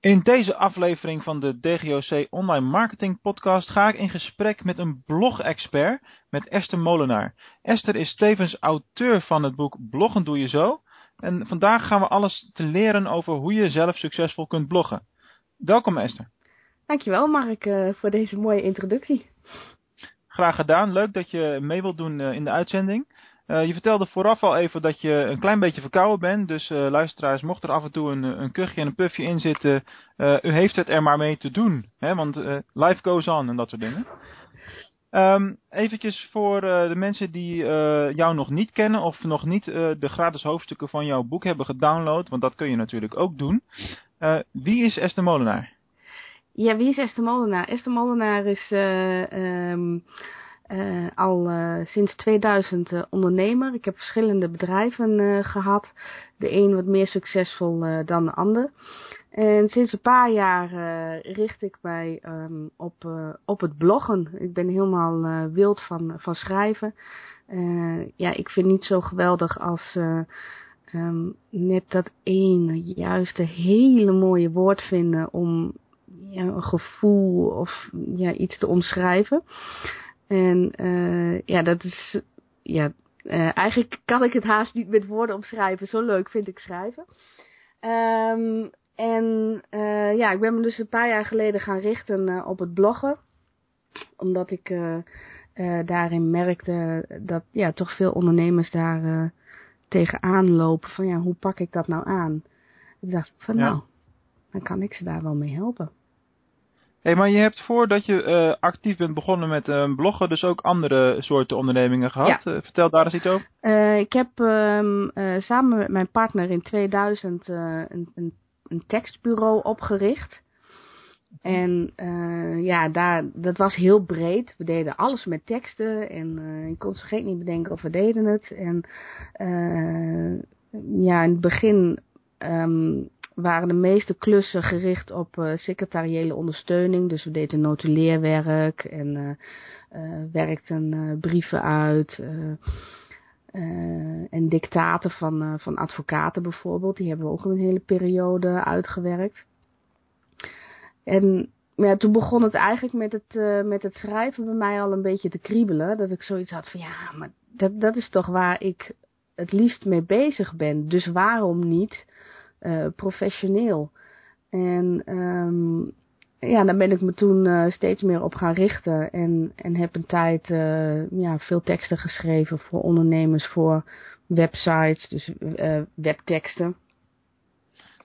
In deze aflevering van de DGOC Online Marketing Podcast ga ik in gesprek met een blog-expert, met Esther Molenaar. Esther is tevens auteur van het boek Bloggen doe je zo. En vandaag gaan we alles te leren over hoe je zelf succesvol kunt bloggen. Welkom Esther. Dankjewel Mark uh, voor deze mooie introductie. Graag gedaan, leuk dat je mee wilt doen uh, in de uitzending. Uh, je vertelde vooraf al even dat je een klein beetje verkouden bent. Dus uh, luisteraars, mocht er af en toe een, een kuchje en een puffje in zitten, u heeft het er maar mee te doen. Hè? Want life goes on en dat soort dingen. Um, eventjes voor de mensen die jou nog niet kennen of nog niet de gratis hoofdstukken van jouw boek hebben gedownload. Want dat kun je natuurlijk ook doen. wie is Esther Molenaar? Ja, wie is Esther Molenaar? Esther Molenaar is... Um uh, al uh, sinds 2000 uh, ondernemer. Ik heb verschillende bedrijven gehad. De een wat meer succesvol dan de ander. En sinds een paar jaar richt ik mij um, op, op het bloggen. Ik ben helemaal wild van, van schrijven. ja, ik vind niet zo geweldig als um, net dat ene juiste hele mooie woord vinden om ja, een gevoel of ja, iets te omschrijven. En uh, ja, dat is. Ja, uh, eigenlijk kan ik het haast niet met woorden omschrijven. Zo leuk vind ik schrijven. Um, en uh, ja, ik ben me dus een paar jaar geleden gaan richten op het bloggen. Omdat ik daarin merkte dat ja, toch veel ondernemers daar tegenaan lopen. Van ja, hoe pak ik dat nou aan? Ik dacht van ja. nou, dan kan ik ze daar wel mee helpen hey, maar je hebt voordat je uh, actief bent begonnen met uh, bloggen, dus ook andere soorten ondernemingen gehad. Ja. Uh, vertel daar eens iets over. ik heb um, samen met mijn partner in 2000 een, een, een, tekstbureau opgericht. En ja, daar, dat was heel breed. We deden alles met teksten en ik kon zo niet bedenken of we deden het. En ja, in het begin um, waren de meeste klussen gericht op uh, secretariële ondersteuning. Dus we deden notuleerwerk en uh, uh, werkten brieven uit. en dictaten van, van advocaten bijvoorbeeld. Die hebben we ook een hele periode uitgewerkt. En ja, toen begon het eigenlijk met het, met het schrijven bij mij al een beetje te kriebelen. Dat ik zoiets had van ja, maar dat, dat is toch waar ik het liefst mee bezig ben. Dus waarom niet uh, professioneel. En um, ja, daar ben ik me toen uh, steeds meer op gaan richten. En, en heb een tijd uh, ja, veel teksten geschreven voor ondernemers, voor websites, dus webteksten.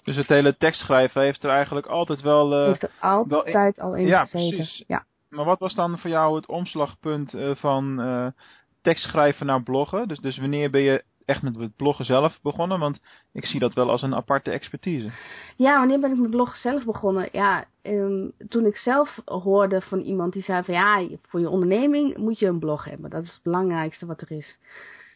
Dus het hele tekstschrijven heeft er eigenlijk altijd wel... heeft er altijd al in ja, gezeten. Precies. Ja, Maar wat was dan voor jou het omslagpunt van tekstschrijven naar bloggen? Dus, dus wanneer ben je echt met het bloggen zelf begonnen? Want ik zie dat wel als een aparte expertise. Ja, wanneer ben ik met bloggen zelf begonnen? Ja, um, toen ik zelf hoorde van iemand die zei van ja, voor je onderneming moet je een blog hebben. Dat is het belangrijkste wat er is.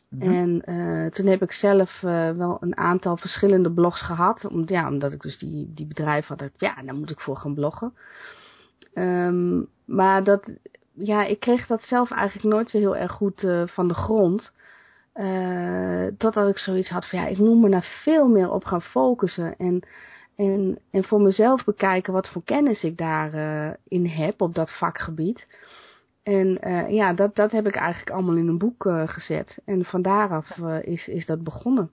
Mhm. En uh, toen heb ik zelf uh, wel een aantal verschillende blogs gehad. Om, ja, omdat ik dus die, die bedrijf had. Dat, ja, daar moet ik voor gaan bloggen. Um, maar dat, ja, ik kreeg dat zelf eigenlijk nooit zo heel erg goed uh, van de grond. Uh, totdat ik zoiets had van ja, ik moet me daar veel meer op gaan focussen. En, en, en voor mezelf bekijken wat voor kennis ik daarin uh, in heb op dat vakgebied. En uh, ja, dat, dat heb ik eigenlijk allemaal in een boek gezet. En van daaraf is, is dat begonnen.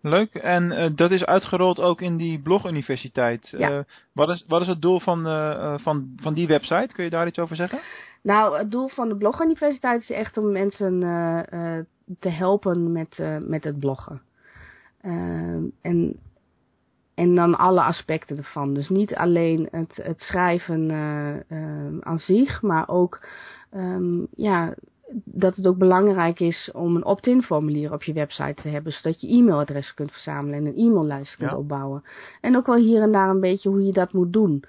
Leuk. En dat is uitgerold ook in die bloguniversiteit. Ja. wat, is, wat is het doel van, van, van die website? Kun je daar iets over zeggen? Nou, het doel van de bloguniversiteit is echt om mensen te helpen met, uh, met het bloggen. Uh, en, en dan alle aspecten ervan. Dus niet alleen het, het schrijven uh, aan zich, maar ook um, ja, dat het ook belangrijk is om een opt-in formulier op je website te hebben, zodat je e-mailadressen kunt verzamelen en een e-maillijst kunt ja. opbouwen. En ook wel hier en daar een beetje hoe je dat moet doen.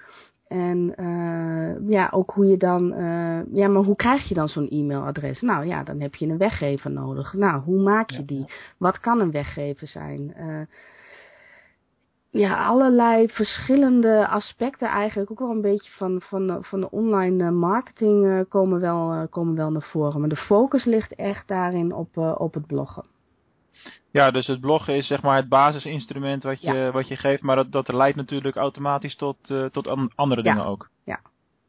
En uh, ja, ook hoe je dan, uh, ja, maar hoe krijg je dan zo'n e-mailadres? Nou ja, dan heb je een weggever nodig. Nou, hoe maak je die? Wat kan een weggever zijn? Uh, ja, allerlei verschillende aspecten eigenlijk. Ook wel een beetje van, van, de, van de online marketing komen, wel, komen wel naar voren. Maar de focus ligt echt daarin op, op het bloggen. Ja, dus het bloggen is zeg maar het basisinstrument wat je, wat je geeft, maar dat, dat leidt natuurlijk automatisch tot, uh, tot andere dingen ook. Ja.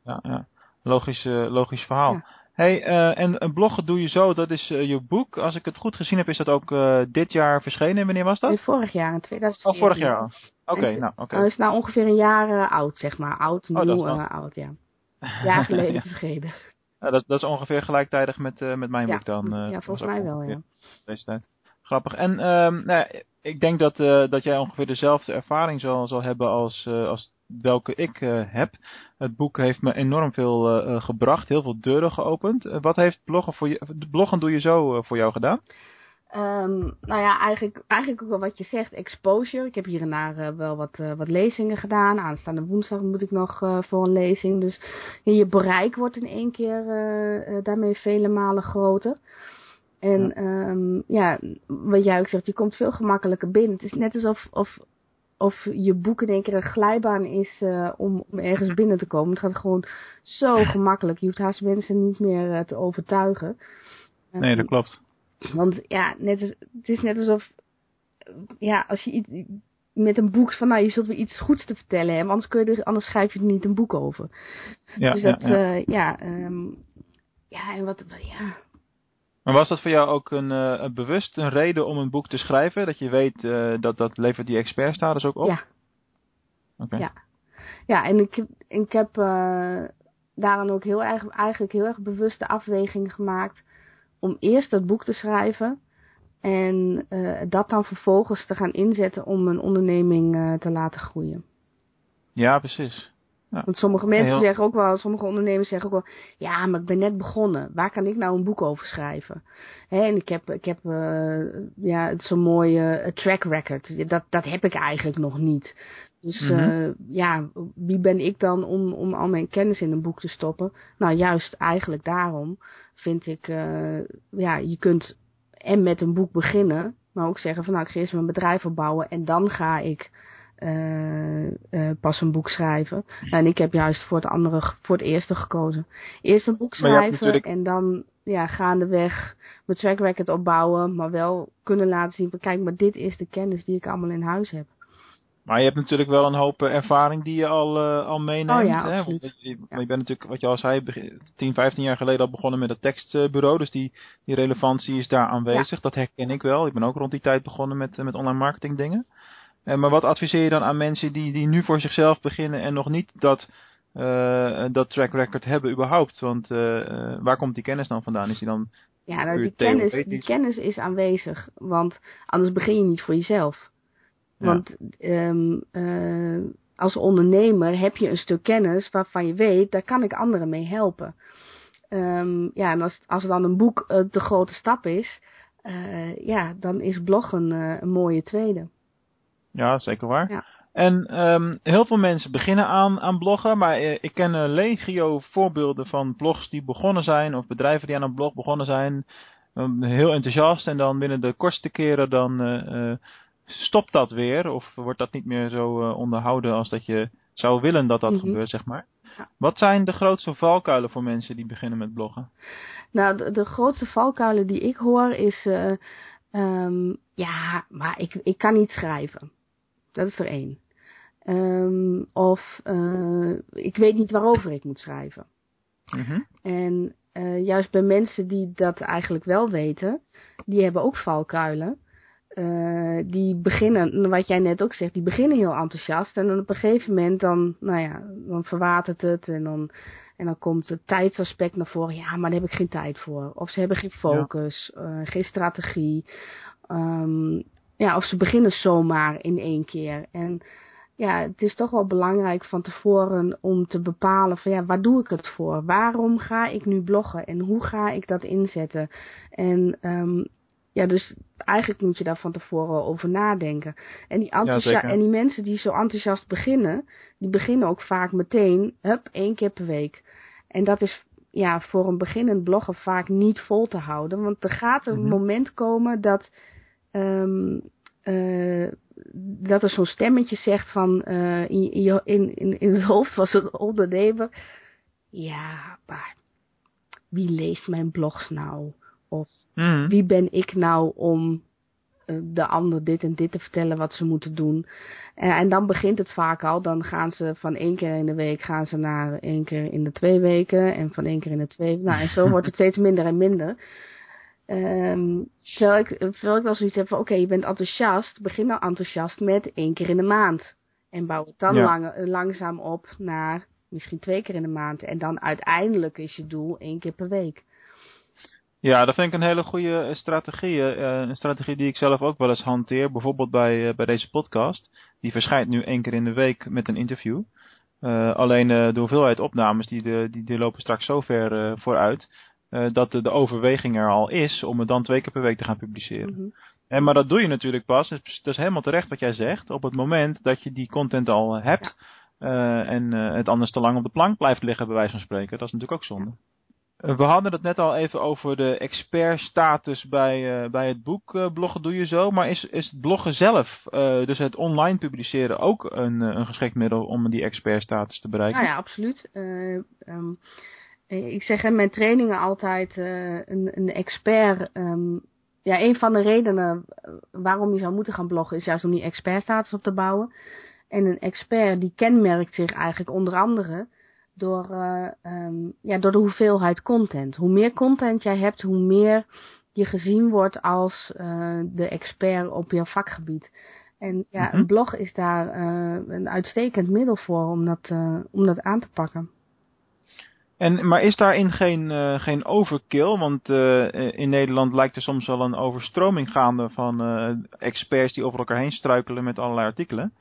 Ja, ja. Logisch, uh, logisch verhaal. Hey, uh, en bloggen doe je zo, dat is je boek. Als ik het goed gezien heb, is dat ook dit jaar verschenen. Wanneer was dat? Nee, vorig jaar, in 2014. Oh, vorig jaar. Oké, nou, oké. Het is nou ongeveer een jaar oud, zeg maar. Oud, oh, nieuw, oud, ja. Jaar geleden verschenen. Ja, dat, dat is ongeveer gelijktijdig met, met mijn boek dan. ja, volgens mij wel, ja. Deze tijd. Grappig. En um, nou, ik denk dat, uh, dat jij ongeveer dezelfde ervaring zal, zal hebben als, uh, als welke ik uh, heb. Het boek heeft me enorm veel gebracht, heel veel deuren geopend. wat heeft bloggen, voor je, bloggen doe je zo voor jou gedaan? Um, nou ja, eigenlijk, eigenlijk ook wel wat je zegt, exposure. Ik heb hier en daar wel wat, wat lezingen gedaan. Aanstaande woensdag moet ik nog voor een lezing. Dus je bereik wordt in één keer daarmee vele malen groter. En ja. Um, ja, wat jij ook zegt, je komt veel gemakkelijker binnen. Het is net alsof of, of je boek in één keer een glijbaan is uh, om, om, ergens binnen te komen. Het gaat gewoon zo gemakkelijk. Je hoeft haast mensen niet meer uh, te overtuigen. Nee, dat klopt. Want ja, net als, het is net alsof, ja, als je iets, met een boek van, nou, je zult weer iets goeds te vertellen hebben, anders, kun je er, anders schrijf je er niet een boek over. Ja, dus dat, ja, ja. Uh, ja, um, ja, en wat, ja, maar was dat voor jou ook een, uh, een bewust een reden om een boek te schrijven? Dat je weet uh, dat dat levert die expertstatus ook op? Ja. Ja. ja, en ik, ik heb uh, daarin ook heel erg, eigenlijk heel erg bewust de afweging gemaakt om eerst dat boek te schrijven en dat dan vervolgens te gaan inzetten om een onderneming te laten groeien. Ja, precies. Want sommige mensen zeggen ook wel, sommige ondernemers zeggen ook wel, ja, maar ik ben net begonnen. Waar kan ik nou een boek over schrijven? Hè, en ik heb, ik heb uh, ja, zo'n mooie uh, track record. Dat, dat heb ik eigenlijk nog niet. Dus mm -hmm. uh, ja, wie ben ik dan om, om al mijn kennis in een boek te stoppen? Nou, juist eigenlijk daarom vind ik, ja, je kunt en met een boek beginnen, maar ook zeggen van nou, ik ga eerst mijn bedrijf opbouwen en dan ga ik uh, uh, pas een boek schrijven. En ik heb juist voor het andere, voor het eerste gekozen. Eerst een boek schrijven natuurlijk... en dan ja, gaandeweg mijn track record opbouwen, maar wel kunnen laten zien van kijk, maar dit is de kennis die ik allemaal in huis heb. Maar je hebt natuurlijk wel een hoop ervaring die je al, uh, al meeneemt. Oh ja, hè? absoluut. Want je, ja. je bent natuurlijk, wat je al zei, 10, 15 jaar geleden al begonnen met het tekstbureau. Dus die, die relevantie is daar aanwezig. Ja. Dat herken ik wel. Ik ben ook rond die tijd begonnen met, met online marketing dingen. Uh, maar wat adviseer je dan aan mensen die, die nu voor zichzelf beginnen en nog niet dat, uh, dat track record hebben überhaupt? Want uh, waar komt die kennis dan vandaan? Is die dan ja, nou, die, kennis, die kennis is aanwezig, want anders begin je niet voor jezelf. Ja. Want um, als ondernemer heb je een stuk kennis waarvan je weet, daar kan ik anderen mee helpen. Um, ja, en als, als dan een boek de grote stap is, ja, dan is bloggen een mooie tweede. Ja, zeker waar. Ja. En um, heel veel mensen beginnen aan, aan bloggen, maar uh, ik ken uh, legio voorbeelden van blogs die begonnen zijn, of bedrijven die aan een blog begonnen zijn, um, heel enthousiast, en dan binnen de kortste keren dan uh, stopt dat weer, of wordt dat niet meer zo onderhouden als dat je zou willen dat dat mm -hmm. gebeurt, zeg maar. Ja. Wat zijn de grootste valkuilen voor mensen die beginnen met bloggen? Nou, de, de grootste valkuilen die ik hoor is, um, ja, maar ik, ik kan niet schrijven. Dat is er één. Um, of uh, ik weet niet waarover ik moet schrijven. -hmm. En uh, juist bij mensen die dat eigenlijk wel weten, die hebben ook valkuilen. Uh, die beginnen, wat jij net ook zegt, die beginnen heel enthousiast. En dan op een gegeven moment dan, nou ja, dan verwatert het en dan, en dan komt het tijdsaspect naar voren. Ja, maar daar heb ik geen tijd voor. Of ze hebben geen focus, ja. geen strategie. Um, ja, of ze beginnen zomaar in één keer. En ja, het is toch wel belangrijk van tevoren om te bepalen van ja, waar doe ik het voor? Waarom ga ik nu bloggen en hoe ga ik dat inzetten? En um, ja, dus eigenlijk moet je daar van tevoren over nadenken. En die, ja, en die mensen die zo enthousiast beginnen, die beginnen ook vaak meteen, hup, één keer per week. En dat is ja, voor een beginnend blogger vaak niet vol te houden. Want er gaat een mm -hmm. moment komen dat um, uh, dat er zo'n stemmetje zegt van uh, in, in, in, in het hoofd van zo'n ondernemer. Ja, maar wie leest mijn blogs nou? Of mm. wie ben ik nou om de ander dit en dit te vertellen wat ze moeten doen. En, en, dan begint het vaak al. Dan gaan ze van één keer in de week gaan ze naar één keer in de twee weken. En van één keer in de twee Nou, en zo wordt het steeds minder en minder. Um, terwijl, ik, terwijl ik wel zoiets heb van, oké, je bent enthousiast. Begin dan enthousiast met één keer in de maand. En bouw het dan lang, langzaam op naar misschien twee keer in de maand. En dan uiteindelijk is je doel één keer per week. Ja, dat vind ik een hele goede eh, strategie. Uh, een strategie die ik zelf ook wel eens hanteer. Bijvoorbeeld bij, bij deze podcast. Die verschijnt nu één keer in de week met een interview. alleen de hoeveelheid opnames die, de, die, die lopen straks zo ver vooruit. Dat de, de, overweging er al is om het dan twee keer per week te gaan publiceren. Mhm. en, maar dat doe je natuurlijk pas. Dat is, dat is helemaal terecht wat jij zegt. Op het moment dat je die content al hebt. en het anders te lang op de plank blijft liggen bij wijze van spreken. Dat is natuurlijk ook zonde. Eh, we hadden het net al even over de expertstatus bij, bij het boek Bloggen Doe Je Zo. Maar is, is het bloggen zelf, dus het online publiceren, ook een, een geschikt middel om die expertstatus te bereiken? Nou ja, absoluut. Um, ik zeg in mijn trainingen altijd een, een expert. Um, ja, een van de redenen waarom je zou moeten gaan bloggen is juist om die expertstatus op te bouwen. En een expert die kenmerkt zich eigenlijk onder andere door, uh, um, ja, door de hoeveelheid content. Hoe meer content jij hebt, hoe meer je gezien wordt als uh, de expert op jouw vakgebied. En ja, mhm. een blog is daar uh, een uitstekend middel voor om dat, om dat aan te pakken. En, maar is daarin geen, geen overkill? Want in Nederland lijkt er soms wel een overstroming gaande van experts die over elkaar heen struikelen met allerlei artikelen.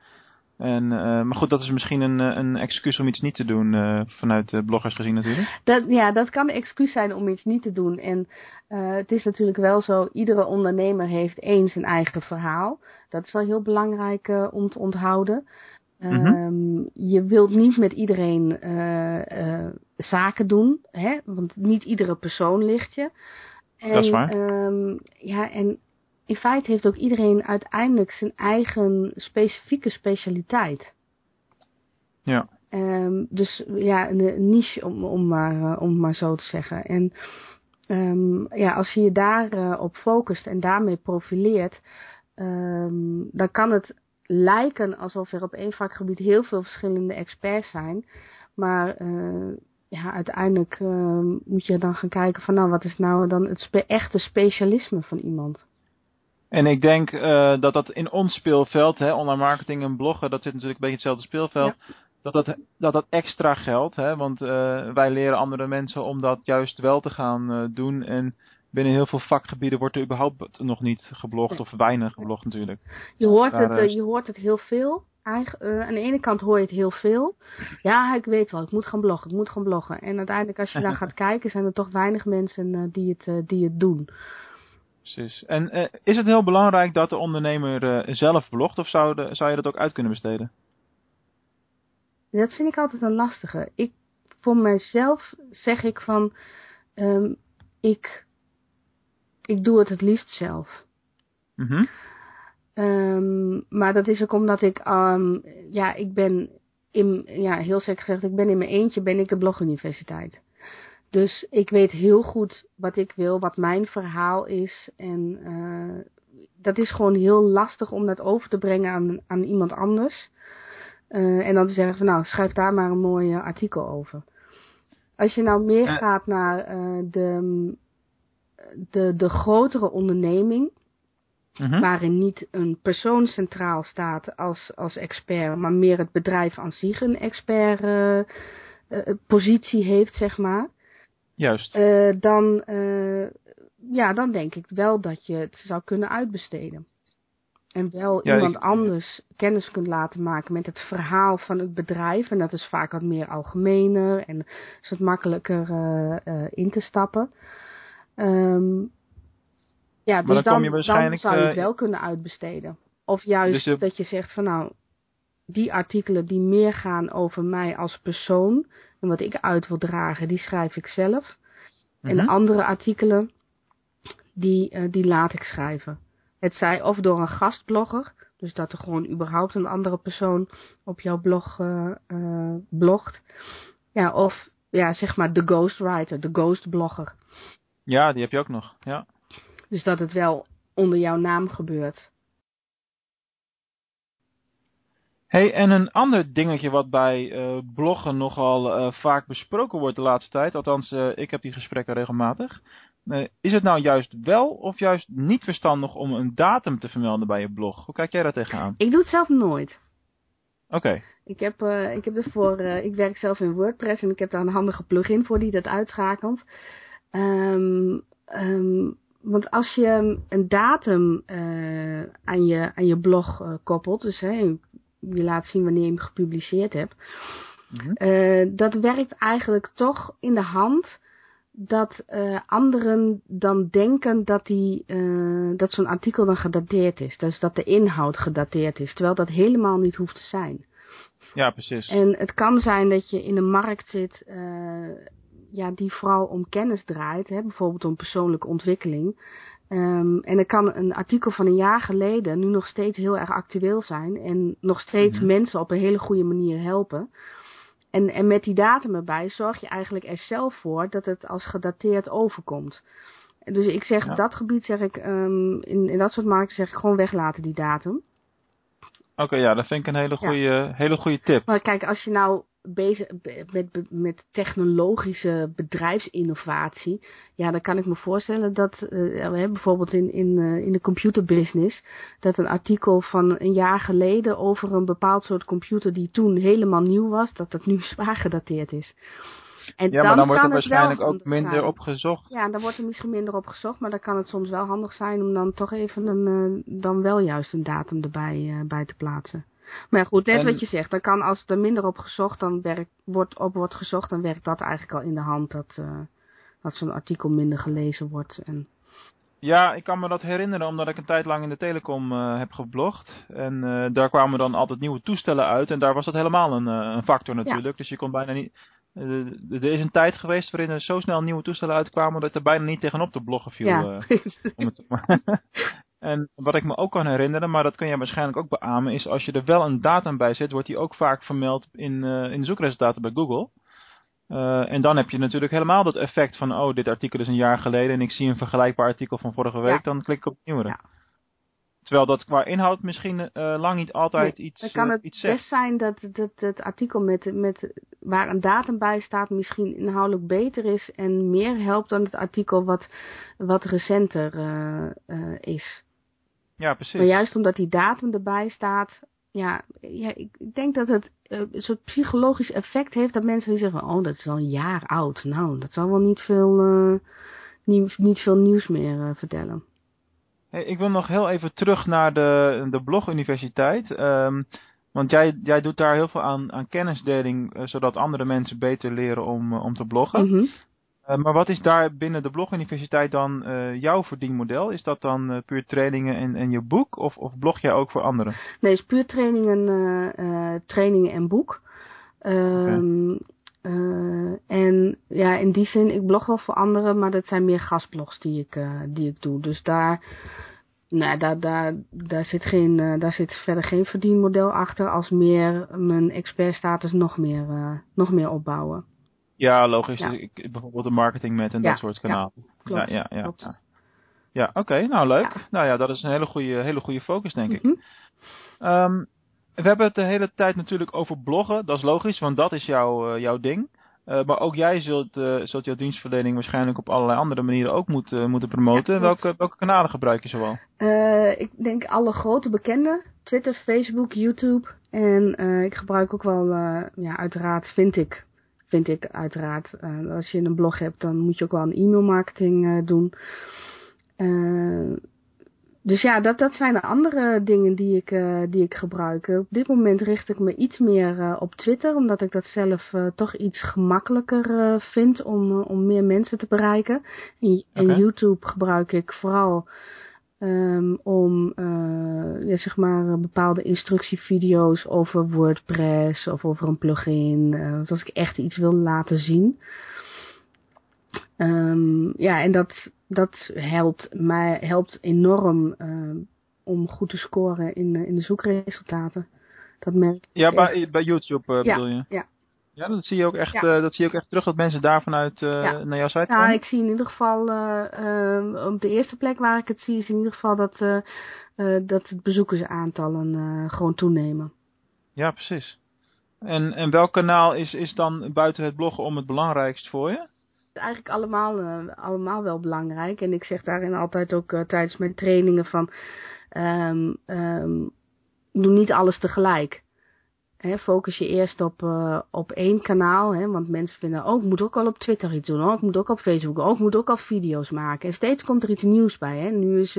En, maar goed, dat is misschien een, eh, een excuus om iets niet te doen, vanuit bloggers gezien natuurlijk. Dat, ja, dat kan een excuus zijn om iets niet te doen. En het is natuurlijk wel zo, iedere ondernemer heeft één zijn eigen verhaal. Dat is wel heel belangrijk om te onthouden. Mm -hmm. Je wilt niet met iedereen zaken doen, hè? want niet iedere persoon ligt je. En, dat is waar. Um, ja, en in feite heeft ook iedereen uiteindelijk zijn eigen specifieke specialiteit. Ja. Um, dus ja, een niche om, om, maar, uh, om maar zo te zeggen. En ja, als je je daarop op focust en daarmee profileert, dan kan het lijken alsof er op één vakgebied heel veel verschillende experts zijn. Maar uh, ja, uiteindelijk moet je dan gaan kijken van nou, wat is nou dan het spe echte specialisme van iemand? En ik denk uh, dat dat in ons speelveld, hè, online marketing en bloggen, dat zit natuurlijk een beetje hetzelfde speelveld. Dat, dat, dat dat extra geldt, hè, want uh, wij leren andere mensen om dat juist wel te gaan doen. En binnen heel veel vakgebieden wordt er überhaupt nog niet geblogd of weinig geblogd natuurlijk. Je hoort, Daar, het, je hoort het heel veel. Eigen, uh, aan de ene kant hoor je het heel veel. Ja, ik weet wel, ik moet gaan bloggen, ik moet gaan bloggen. En uiteindelijk als je daar gaat kijken, zijn er toch weinig mensen uh, die, het, die het doen. Precies. En is het heel belangrijk dat de ondernemer zelf blogt of zou, de, zou je dat ook uit kunnen besteden? Dat vind ik altijd een lastige. Ik, voor mijzelf zeg ik van, um, ik, ik doe het het liefst zelf. Mm -hmm. um, maar dat is ook omdat ik, um, ja, ik ben in, ja, heel zeker gezegd, ik ben in mijn eentje, ben ik een bloguniversiteit. Dus ik weet heel goed wat ik wil, wat mijn verhaal is. En uh, dat is gewoon heel lastig om dat over te brengen aan, aan iemand anders. Uh, en dan te zeggen van nou, schrijf daar maar een mooi artikel over. Als je nou meer gaat naar uh, de, de, de grotere onderneming, uh mhm. -huh. waarin niet een persoon centraal staat als, als expert, maar meer het bedrijf aan zich een expert positie heeft, zeg maar. Juist. Uh, dan, ja, dan denk ik wel dat je het zou kunnen uitbesteden. En wel ja, iemand ik, anders kennis kunt laten maken met het verhaal van het bedrijf. En dat is vaak wat meer algemener en is wat makkelijker in te stappen. Um, ja, dus dan, dan, dan, zou je het wel kunnen uitbesteden. Of juist dus dat je zegt van nou, die artikelen die meer gaan over mij als persoon en wat ik uit wil dragen, die schrijf ik zelf. En mhm. andere artikelen, die, uh, die laat ik schrijven. Het zij of door een gastblogger, dus dat er gewoon überhaupt een andere persoon op jouw blog uh, uh, blogt. Ja, of ja, zeg maar de ghostwriter, de ghostblogger. Ja, die heb je ook nog, ja. Dus dat het wel onder jouw naam gebeurt. Hey, en een ander dingetje wat bij uh, bloggen nogal uh, vaak besproken wordt de laatste tijd, althans uh, ik heb die gesprekken regelmatig. is het nou juist wel of juist niet verstandig om een datum te vermelden bij je blog? Hoe kijk jij daar tegenaan? Ik doe het zelf nooit. Oké. Okay. Ik heb, ik heb ervoor, ik werk zelf in WordPress en ik heb daar een handige plugin voor die dat uitschakelt. Um, um, want als je een datum aan, je, aan je blog koppelt, dus je laat zien wanneer je hem gepubliceerd hebt. Mm dat werkt eigenlijk toch in de hand dat anderen dan denken dat, die, dat zo'n artikel dan gedateerd is. Dus dat de inhoud gedateerd is, terwijl dat helemaal niet hoeft te zijn. Ja, precies. En het kan zijn dat je in een markt zit ja, die vooral om kennis draait, hè, bijvoorbeeld om persoonlijke ontwikkeling. Um, en dan kan een artikel van een jaar geleden nu nog steeds heel erg actueel zijn en nog steeds mhm. mensen op een hele goede manier helpen. En, en met die datum erbij zorg je eigenlijk er zelf voor dat het als gedateerd overkomt. Dus ik zeg op dat gebied zeg ik, um, in, in dat soort markten zeg ik gewoon weglaten die datum. Oké, ja, dat vind ik een hele goede, hele goede tip. Maar kijk, als je nou bezig met, met technologische bedrijfsinnovatie, ja, dan kan ik me voorstellen dat uh, bijvoorbeeld in, in, uh, in de computerbusiness, dat een artikel van een jaar geleden over een bepaald soort computer die toen helemaal nieuw was, dat dat nu zwaar gedateerd is. En ja, dan maar dan wordt er waarschijnlijk ook minder zijn. op gezocht. Ja, dan wordt er misschien minder op gezocht, maar dan kan het soms wel handig zijn om dan toch even een, uh, dan wel juist een datum erbij bij te plaatsen. Maar goed, net wat je zegt. Dan kan als er minder op gezocht, dan werkt, wordt, op wordt gezocht, dan werkt dat eigenlijk al in de hand dat, uh, dat zo'n artikel minder gelezen wordt. En... Ja, ik kan me dat herinneren omdat ik een tijd lang in de telecom uh, heb geblogd. En uh, daar kwamen dan altijd nieuwe toestellen uit. En daar was dat helemaal een, een factor natuurlijk. Dus je kon bijna niet... er is een tijd geweest waarin er zo snel nieuwe toestellen uitkwamen dat er bijna niet tegenop te bloggen viel. Ja. En wat ik me ook kan herinneren, maar dat kun jij waarschijnlijk ook beamen, is als je er wel een datum bij zet, wordt die ook vaak vermeld in, uh, in de zoekresultaten bij Google. Uh, en dan heb je natuurlijk helemaal dat effect van, oh, dit artikel is een jaar geleden en ik zie een vergelijkbaar artikel van vorige week, dan klik ik op het nieuwere. Ja. Terwijl dat qua inhoud misschien uh, lang niet altijd iets Dan kan het iets best zijn dat, dat het artikel met, met, waar een datum bij staat misschien inhoudelijk beter is en meer helpt dan het artikel wat, wat recenter is. Ja, precies. Maar juist omdat die datum erbij staat, ja, ja ik denk dat het uh, een soort psychologisch effect heeft dat mensen die zeggen, oh, dat is al een jaar oud. Nou, dat zal wel niet veel, uh, niet, niet veel nieuws meer uh, vertellen. Hey, ik wil nog heel even terug naar de, de bloguniversiteit. Um, want jij, jij doet daar heel veel aan, aan kennisdeling, zodat andere mensen beter leren om, om te bloggen. Mm maar wat is daar binnen de bloguniversiteit dan uh, jouw verdienmodel? Is dat dan uh, puur trainingen en, en je boek? Of, of blog jij ook voor anderen? Nee, het is puur trainingen, trainingen en boek. Okay. en ja, in die zin, ik blog wel voor anderen, maar dat zijn meer gastblogs die ik, die ik doe. Dus daar, nou, daar, daar, daar, zit geen, daar zit verder geen verdienmodel achter, als meer mijn expertstatus nog meer, nog meer opbouwen. Ja, logisch. Ik, bijvoorbeeld de marketing met en dat soort kanalen. Ja, klopt, ja, ja, ja. ja. oké. nou, leuk. Nou ja, dat is een hele goede, hele goede focus, denk ik. Um, we hebben het de hele tijd natuurlijk over bloggen. Dat is logisch, want dat is jouw, uh, jouw ding. Uh, maar ook jij zult, uh, zult jouw dienstverlening waarschijnlijk op allerlei andere manieren ook moeten moeten promoten. welke, welke kanalen gebruik je zoal? ik denk alle grote bekende. Twitter, Facebook, YouTube. En ik gebruik ook wel, ja, uiteraard vind ik vind ik uiteraard. Uh, als je een blog hebt, dan moet je ook wel een e-mailmarketing uh, doen. Uh, dus ja, dat, dat zijn de andere dingen die ik, die ik gebruik. Op dit moment richt ik me iets meer op Twitter, omdat ik dat zelf toch iets gemakkelijker vind om, om meer mensen te bereiken. En, okay. en YouTube gebruik ik vooral Um, om zeg maar bepaalde instructievideo's over WordPress of over een plugin. Uh, als ik echt iets wil laten zien. Um, ja, en dat, dat helpt mij helpt enorm uh, om goed te scoren in, in de zoekresultaten. Dat merk Ja, bij, bij YouTube ja, bedoel je? Ja. Ja, dat zie je ook echt, dat zie je ook echt terug dat mensen daar vanuit naar jouw site komen? Ja, ik zie in ieder geval, op de eerste plek waar ik het zie, is in ieder geval dat, dat het bezoekersaantallen gewoon toenemen. Ja, precies. En, en welk kanaal is, is dan buiten het bloggen om het belangrijkst voor je? Eigenlijk allemaal, allemaal wel belangrijk. En ik zeg daarin altijd ook tijdens mijn trainingen van... Um, um, doe niet alles tegelijk. He, focus je eerst op, uh, op één kanaal. Hè, want mensen vinden, oh, ik moet ook al op Twitter iets doen. Oh, ik moet ook op Facebook. Oh, ik moet ook al video's maken. En steeds komt er iets nieuws bij. Hè. Nu is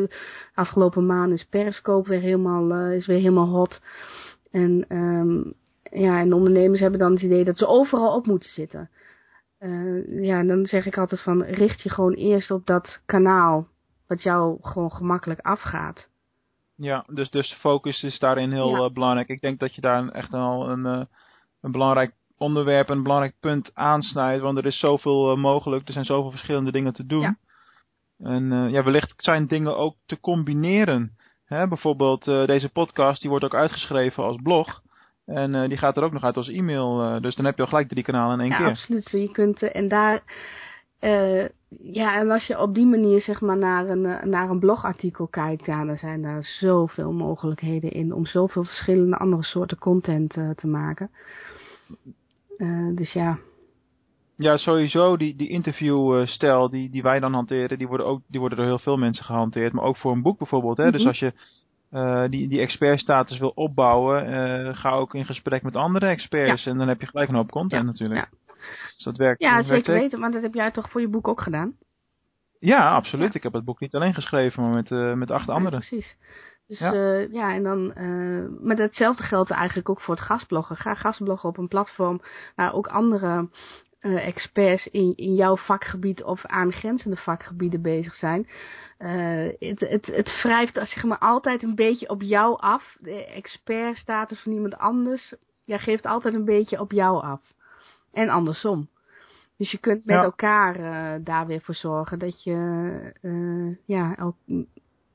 afgelopen maand is Periscope weer helemaal, uh, is weer helemaal hot. En, um, ja, en ondernemers hebben dan het idee dat ze overal op moeten zitten. ja, en dan zeg ik altijd van, richt je gewoon eerst op dat kanaal. Wat jou gewoon gemakkelijk afgaat. Ja, dus, dus focus is daarin heel uh, belangrijk. Ik denk dat je daar echt al een, uh, een belangrijk onderwerp, een belangrijk punt aansnijdt. Want er is zoveel uh, mogelijk. Er zijn zoveel verschillende dingen te doen. Ja. En ja, wellicht zijn dingen ook te combineren. Hè, bijvoorbeeld deze podcast, die wordt ook uitgeschreven als blog. En die gaat er ook nog uit als e-mail. dus dan heb je al gelijk drie kanalen in één ja, keer. Ja, absoluut. Je kunt, en daar uh, ja, en als je op die manier zeg maar naar een, eh, naar een blogartikel kijkt, ja, dan zijn daar zoveel mogelijkheden in om zoveel verschillende andere soorten content uh, te maken. Uh, dus ja. Ja, sowieso die, die interviewstijl die, die wij dan hanteren, die worden, ook, die worden door heel veel mensen gehanteerd. Maar ook voor een boek bijvoorbeeld. Hè? Mm -hmm. Dus als je uh, die, die expertstatus wil opbouwen, uh, ga ook in gesprek met andere experts. Ja. En dan heb je gelijk een hoop content ja. natuurlijk. Ja. Dus dat werkt. Ja, zeker werkt weten. Maar dat heb jij toch voor je boek ook gedaan? Ja, absoluut. Ja. Ik heb het boek niet alleen geschreven, maar met, uh, met acht anderen. precies. Dus ja, uh, ja en dan, uh, maar hetzelfde geldt eigenlijk ook voor het gastbloggen. Ga gastbloggen op een platform waar ook andere uh, experts in, in jouw vakgebied of aangrenzende vakgebieden bezig zijn. het, het, het wrijft zeg maar, altijd een beetje op jou af. De expertstatus van iemand anders ja, geeft altijd een beetje op jou af. En andersom. Dus je kunt met ja. elkaar uh, daar weer voor zorgen dat je uh, ja, el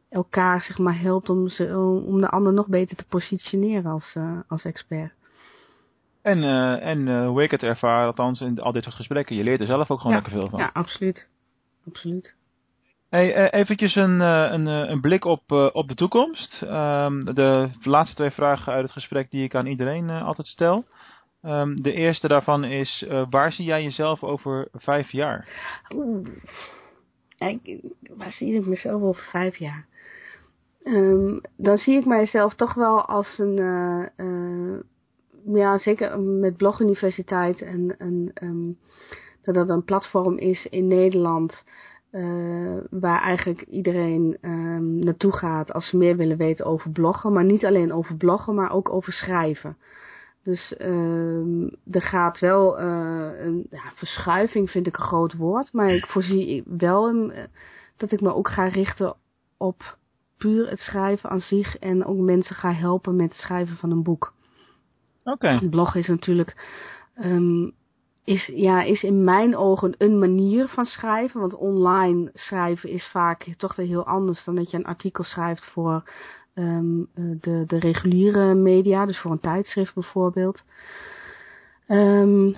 elkaar zeg maar, helpt om, ze, om de ander nog beter te positioneren als, uh, als expert. En, en hoe ik het ervaar, althans in al dit soort gesprekken, je leert er zelf ook gewoon ja. lekker veel van. Ja, absoluut. absoluut. Hey, eventjes een, een, een blik op, op de toekomst. Um, de laatste twee vragen uit het gesprek die ik aan iedereen altijd stel. Um, de eerste daarvan is, uh, waar zie jij jezelf over vijf jaar? Oeh, ik, waar zie ik mezelf over vijf jaar? Um, dan zie ik mijzelf toch wel als een, uh, uh, ja zeker met bloguniversiteit en, en um, dat dat een platform is in Nederland waar eigenlijk iedereen naartoe gaat als ze meer willen weten over bloggen. Maar niet alleen over bloggen, maar ook over schrijven. Dus uh, er gaat wel uh, een ja, verschuiving, vind ik een groot woord. Maar ik voorzie wel een, dat ik me ook ga richten op puur het schrijven aan zich. En ook mensen ga helpen met het schrijven van een boek. Oké. Okay. Een blog is natuurlijk... Um, is, ja, is in mijn ogen een manier van schrijven. Want online schrijven is vaak toch weer heel anders dan dat je een artikel schrijft voor um, de, de reguliere media, dus voor een tijdschrift bijvoorbeeld. Um,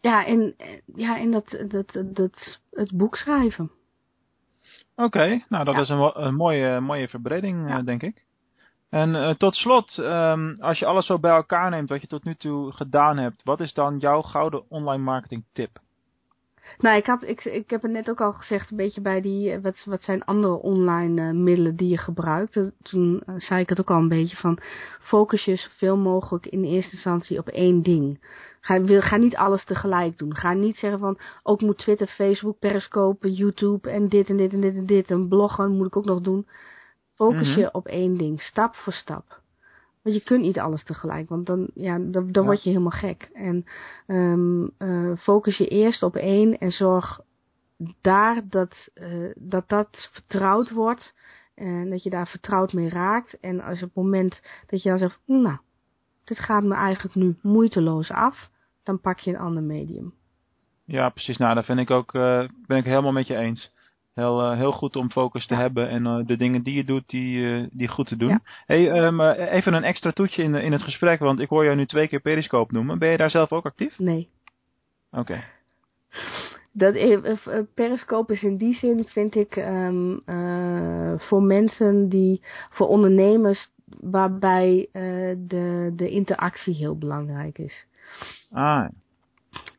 ja, en, ja, en dat, dat, dat, het boek schrijven. Oké, okay, nou dat ja. is een, een, mooie, mooie verbreding, ja. uh, denk ik. En uh, tot slot, um, als je alles zo bij elkaar neemt wat je tot nu toe gedaan hebt, wat is dan jouw gouden online marketing tip? Nou, ik, had, ik, ik heb het net ook al gezegd, een beetje bij die, wat, wat zijn andere online uh, middelen die je gebruikt. Toen uh, zei ik het ook al een beetje van, focus je zoveel mogelijk in eerste instantie op één ding. Ga, wil, ga niet alles tegelijk doen. Ga niet zeggen van, ook moet Twitter, Facebook, Periscope, YouTube en dit en dit en dit en dit en bloggen moet ik ook nog doen. Focus mm -hmm. je op één ding, stap voor stap. Want je kunt niet alles tegelijk, want dan, ja, dan, dan ja. word je helemaal gek. En um, uh, focus je eerst op één en zorg daar dat, uh, dat dat vertrouwd wordt. En dat je daar vertrouwd mee raakt. En als op het moment dat je dan zegt, nou, dit gaat me eigenlijk nu moeiteloos af, dan pak je een ander medium. Ja, precies. Nou, daar vind ik ook, uh, ben ik helemaal met je eens. Heel, heel goed om focus te hebben en de dingen die je doet, die, die goed te doen. Hey, um, even een extra toetje in, in het gesprek, want ik hoor jou nu twee keer Periscope noemen. Ben je daar zelf ook actief? Nee. Oké. Dat, Periscope is in die zin, vind ik, um, voor mensen die, voor ondernemers waarbij uh, de, de interactie heel belangrijk is. Ah.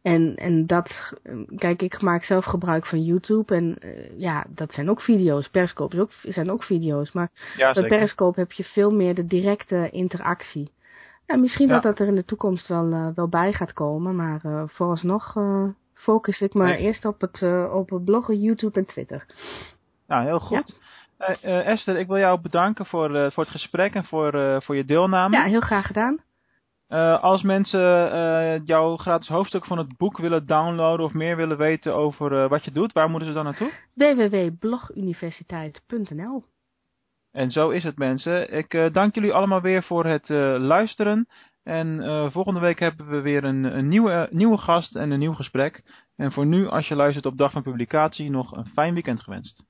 En, en dat, kijk, ik maak zelf gebruik van YouTube en uh, ja, dat zijn ook video's. Periscope is ook, zijn ook video's, maar ja, bij Periscope heb je veel meer de directe interactie. En misschien ja. dat dat er in de toekomst wel, uh, wel bij gaat komen, maar uh, vooralsnog focus ik me nee. eerst op het, op het bloggen, YouTube en Twitter. Nou, heel goed. Ja? Esther, ik wil jou bedanken voor, voor het gesprek en voor, voor je deelname. Ja, heel graag gedaan. Als mensen jouw gratis hoofdstuk van het boek willen downloaden of meer willen weten over wat je doet, waar moeten ze dan naartoe? www.bloguniversiteit.nl En zo is het mensen. Ik dank jullie allemaal weer voor het luisteren. En volgende week hebben we weer een, een nieuwe, nieuwe gast en een nieuw gesprek. En voor nu, als je luistert op dag van publicatie, nog een fijn weekend gewenst.